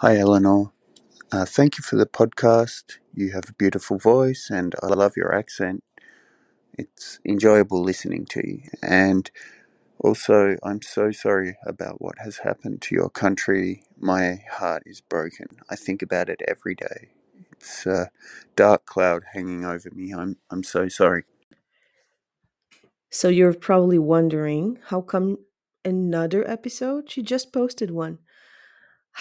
Hi, Eleanor. Uh, thank you for the podcast. You have a beautiful voice, and I love your accent. It's enjoyable listening to you. And also, I'm so sorry about what has happened to your country. My heart is broken. I think about it every day. It's a dark cloud hanging over me. I'm I'm so sorry. So you're probably wondering how come another episode? She just posted one.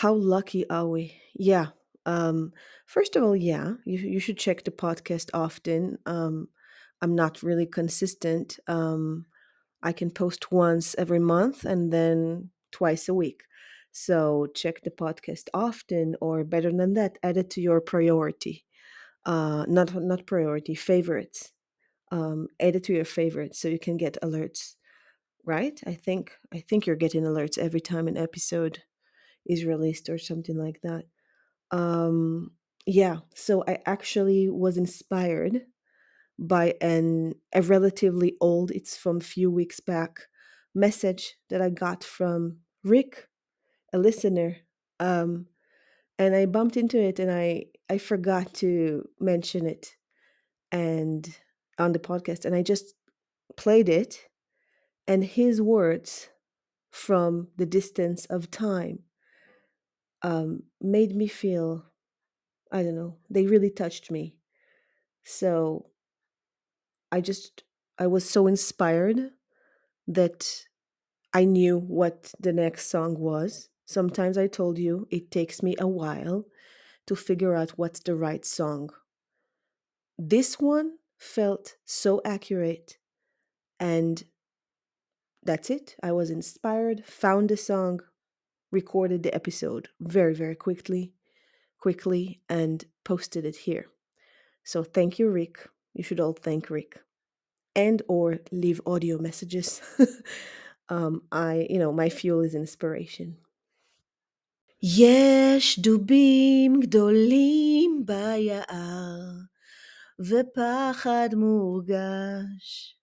How lucky are we? Yeah. Um first of all, yeah, you you should check the podcast often. Um I'm not really consistent. Um I can post once every month and then twice a week. So check the podcast often or better than that, add it to your priority. Uh not not priority, favorites. Um add it to your favorites so you can get alerts right? I think I think you're getting alerts every time an episode is released or something like that. Um yeah, so I actually was inspired by an a relatively old, it's from few weeks back, message that I got from Rick, a listener. Um and I bumped into it and I I forgot to mention it and on the podcast and I just played it and his words from the distance of time um, made me feel i don't know they really touched me. So i just i was so inspired that i knew what the next song was. Sometimes i told you it takes me a while to figure out what's the right song. This one felt so accurate and that's it. I was inspired found the song recorded the episode very very quickly quickly and posted it here. So thank you, Rick. You should all thank Rick. And or leave audio messages. um, I, you know, my fuel is inspiration. יש דובים גדולים ביער, ופחד מורגש.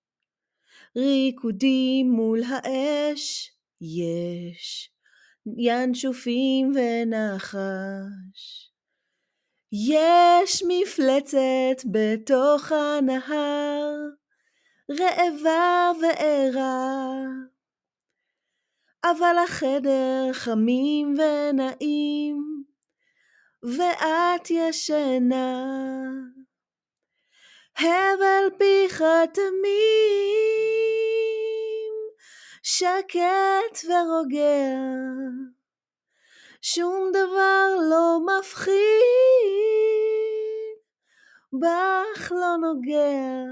ריקודים מול האש, יש ינשופים ונחש. יש מפלצת בתוך הנהר, רעבה וערה, אבל החדר חמים ונעים, ואת ישנה. הבל פיך תמים, שקט ורוגע. שום דבר לא מפחיד, בך לא נוגע,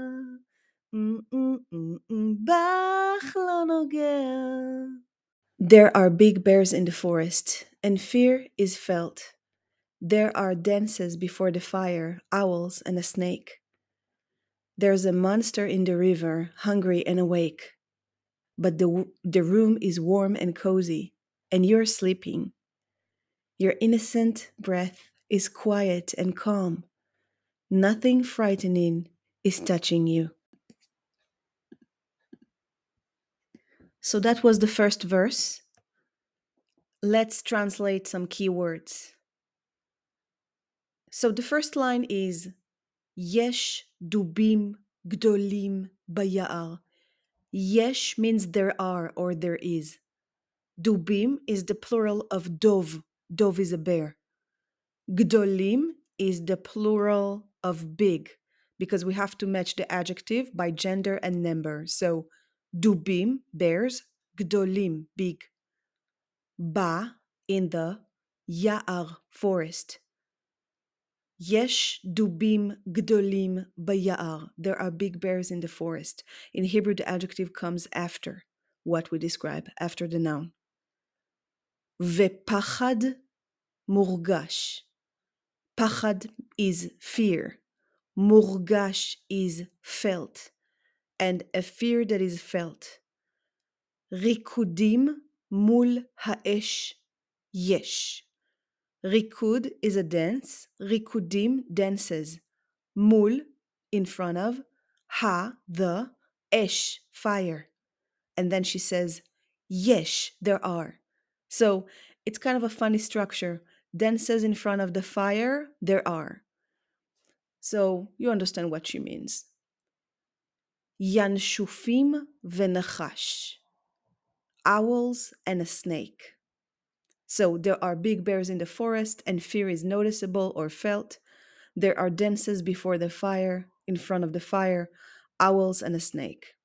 בך לא נוגע. There are big bears in the forest, and fear is felt. There are dances before the fire, owls and a snake. There's a monster in the river, hungry and awake. But the, the room is warm and cozy, and you're sleeping. Your innocent breath is quiet and calm. Nothing frightening is touching you. So that was the first verse. Let's translate some keywords. So the first line is Yesh dubim gdolim bayar. Yesh means there are or there is. Dubim is the plural of dov. Dov is a bear. Gdolim is the plural of big because we have to match the adjective by gender and number. So dubim, bears, gdolim, big. Ba, in the, ya'ar, forest. Yesh dubim gdolim baya'ar. There are big bears in the forest. In Hebrew, the adjective comes after what we describe, after the noun. Vepachad murgash. Pachad is fear. Murgash is felt. And a fear that is felt. Rikudim mul haesh yesh. Rikud is a dance. Rikudim dances. Mul in front of. Ha the. Esh fire. And then she says, Yesh, there are. So it's kind of a funny structure. dances in front of the fire, there are. So you understand what she means. Yanshufim v'nachash. Owls and a snake. So there are big bears in the forest, and fear is noticeable or felt. There are dances before the fire, in front of the fire, owls and a snake.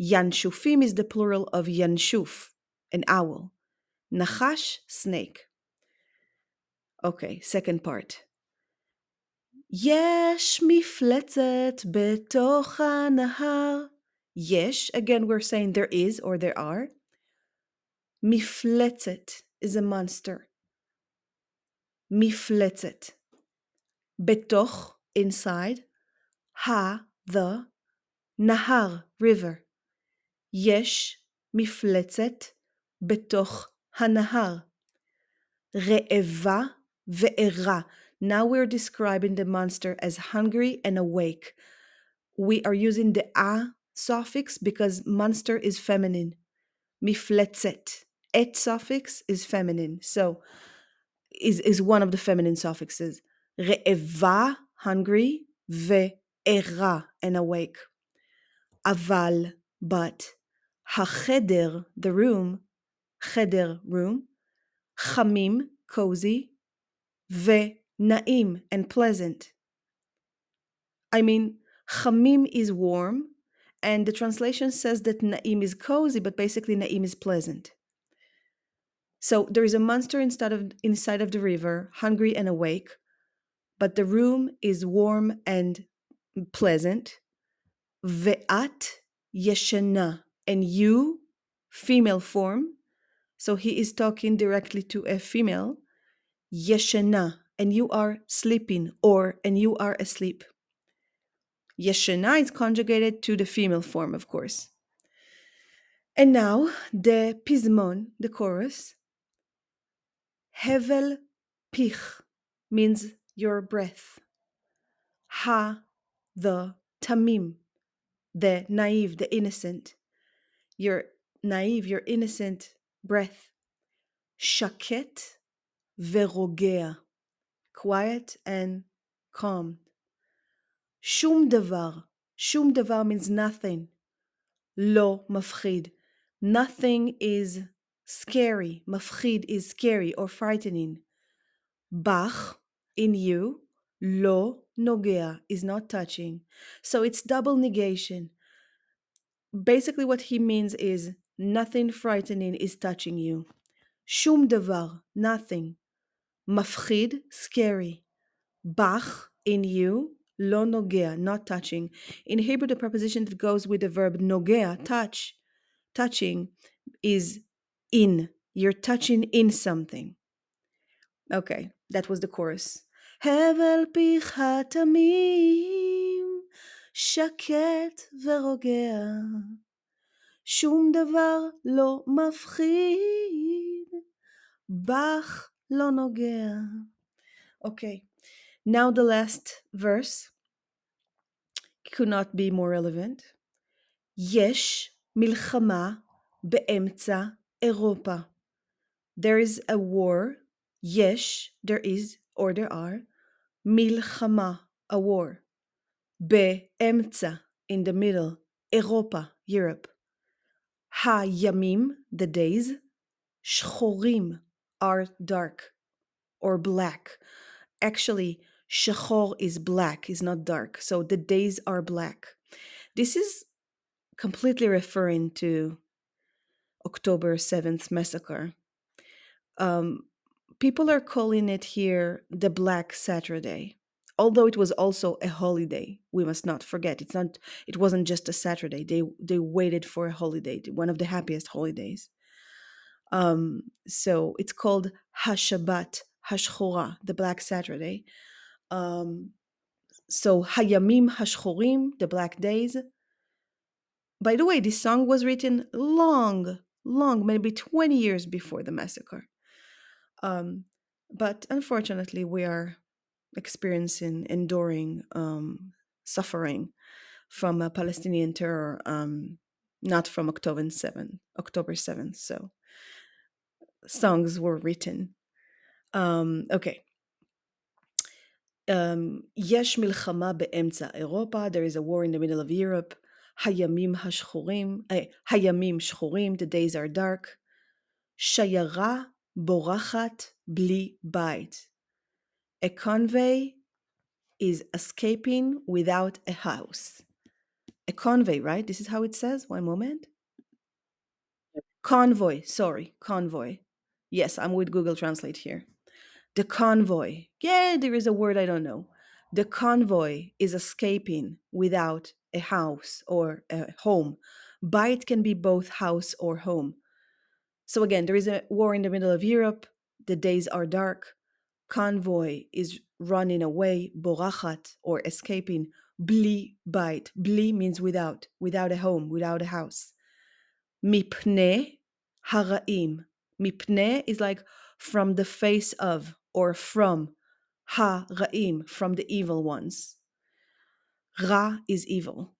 Yanshufim is the plural of yanshuf, an owl. Nachash, snake. Okay, second part. Yesh mifletzet betocha nahar. Yesh, again, we're saying there is or there are. Mifletzet is a monster. מפלצת. בתוך, inside. ה, the. נהר, river. יש מפלצת בתוך הנהר. רעבה וערה. Now we're describing the monster as hungry and awake. We are using the a suffix because monster is feminine. Mifletzet. Et suffix is feminine. So is, is one of the feminine suffixes. Re'eva, hungry, ve'era, and awake. Aval, but. Hacheder, the room. Cheder, room. Chamim, cozy. Ve, na'im, and pleasant. I mean, chamim is warm, and the translation says that na'im is cozy, but basically na'im is pleasant. So there is a monster inside of inside of the river, hungry and awake, but the room is warm and pleasant. Ve'at yeshana, and you, female form. So he is talking directly to a female. Yeshana, and you are sleeping, or and you are asleep. Yeshana is conjugated to the female form, of course. And now the pismon, the chorus. Hevel pich means your breath. Ha, the tamim, the naive, the innocent. Your naive, your innocent breath. Shaket verogea, quiet and calm. Shum davar. Shum davar means nothing. Lo mafchid. Nothing is scary. Mafchid is scary or frightening. Bach, in you. Lo nogea is not touching. So it's double negation. Basically, what he means is nothing frightening is touching you. Shum davar, nothing. Mafchid, scary. Bach, in you. Lo nogea, not touching. In Hebrew, the preposition that goes with the verb nogea, mm-hmm. touch, touching, is in. You're touching in something. Okay, that was the chorus. הבל פיך תמים, שקט ורוגע, שום דבר לא מפחיד, בך לא נוגע. Okay, now the last verse could not be more relevant. יש מלחמה באמצע Europa. There is a war. Yes, there is, or there are. Milchama, a war. Be Be'emtza, in the middle. Europa, Europe. Ha-yamim, the days. Shchorim, are dark or black. Actually, shchor is black, is not dark. So the days are black. This is completely referring to October 7th massacre. Um, people are calling it here the Black Saturday. Although it was also a holiday, we must not forget. It's not. It wasn't just a Saturday. They they waited for a holiday, one of the happiest holidays. Um, so it's called Hashabat Hashchora, the Black Saturday. Um, so Hayamim Hashchorim, the Black Days. By the way, this song was written long, long, maybe 20 years before the massacre. Um, but unfortunately, we are experiencing, enduring um, suffering from a Palestinian terror, um, not from October 7th, October 7th. So songs were written. Um, okay. Um, there is a war in the middle of Europe. הימים השחורים, אה, הימים שחורים, the days are dark. שיירה בורחת בלי בית. A convey is escaping without a house. A convey, right? This is how it says. One moment. Convoy, sorry, convoy. Yes, I'm with Google Translate here. The convoy. Yeah, there is a word I don't know. The convoy is escaping without a house or a home. Bite can be both house or home. So again, there is a war in the middle of Europe. The days are dark. Convoy is running away, borachat, or escaping. Bli bite. Bli means without, without a home, without a house. Mipne haraim. Mipne is like from the face of or from. haraim, from the evil ones. Ra is evil.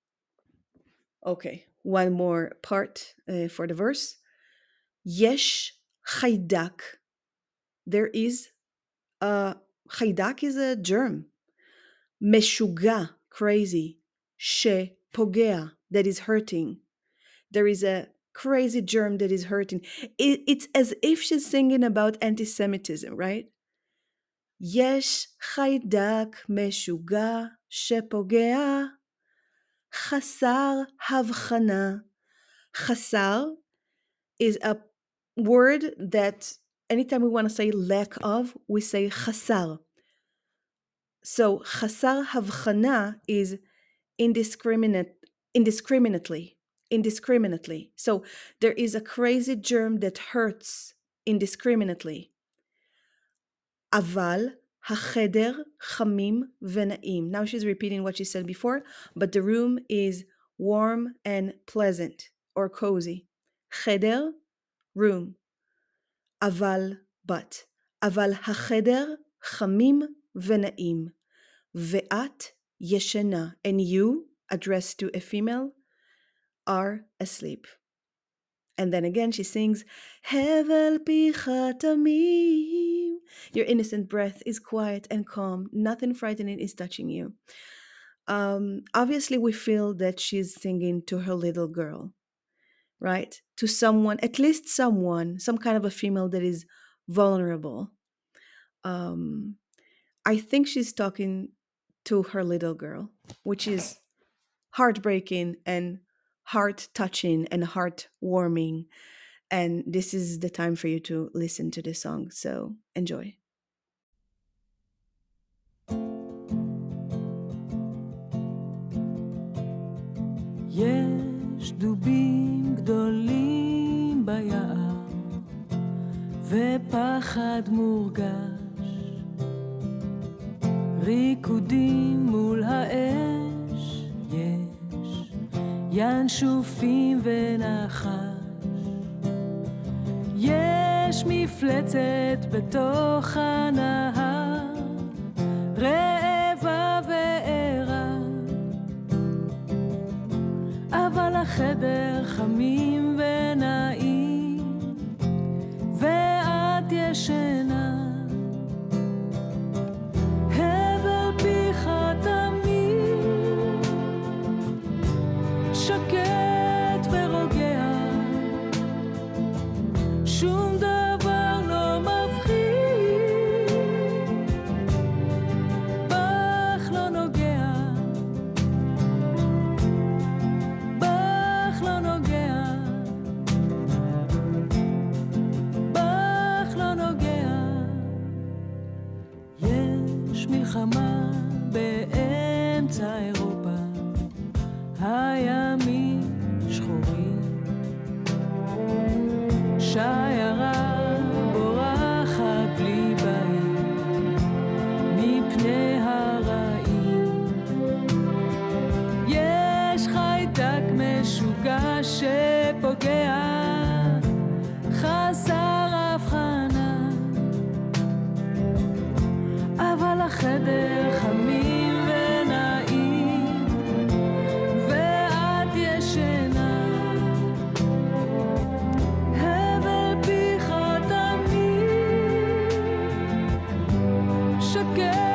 Okay, one more part uh, for the verse. Yesh chaydak. There is a chaydak is a germ. Meshuga, crazy. She pogea, that is hurting. There is a crazy germ that is hurting. It, it's as if she's singing about anti Semitism, right? Yesh chaydak meshuga שפוגע, חסר הבחנה. חסר is a word that anytime we want to say lack of, we say חסר. So חסר הבחנה is indiscriminate, indiscriminately, indiscriminately. So there is a crazy germ that hurts indiscriminately. אבל החדר חמים ונעים. Now she's repeating what she said before, but the room is warm and pleasant or cozy. חדר, room. אבל, but. אבל החדר חמים ונעים. ואת ישנה. And you, addressed to a female, are asleep. And then again she sings, Hevel picha tamim. Your innocent breath is quiet and calm. Nothing frightening is touching you. Um, obviously, we feel that she's singing to her little girl, right? To someone, at least someone, some kind of a female that is vulnerable. Um, I think she's talking to her little girl, which is heartbreaking and heart touching and heart warming And this is the time for you to listen to this song. So enjoy. יש דובים גדולים ביער, ופחד מורגש. ריקודים מול האש, יש ינשופים ונחש. יש מפלצת בתוך הנהר, רעבה וערה. אבל החדר חמים girl.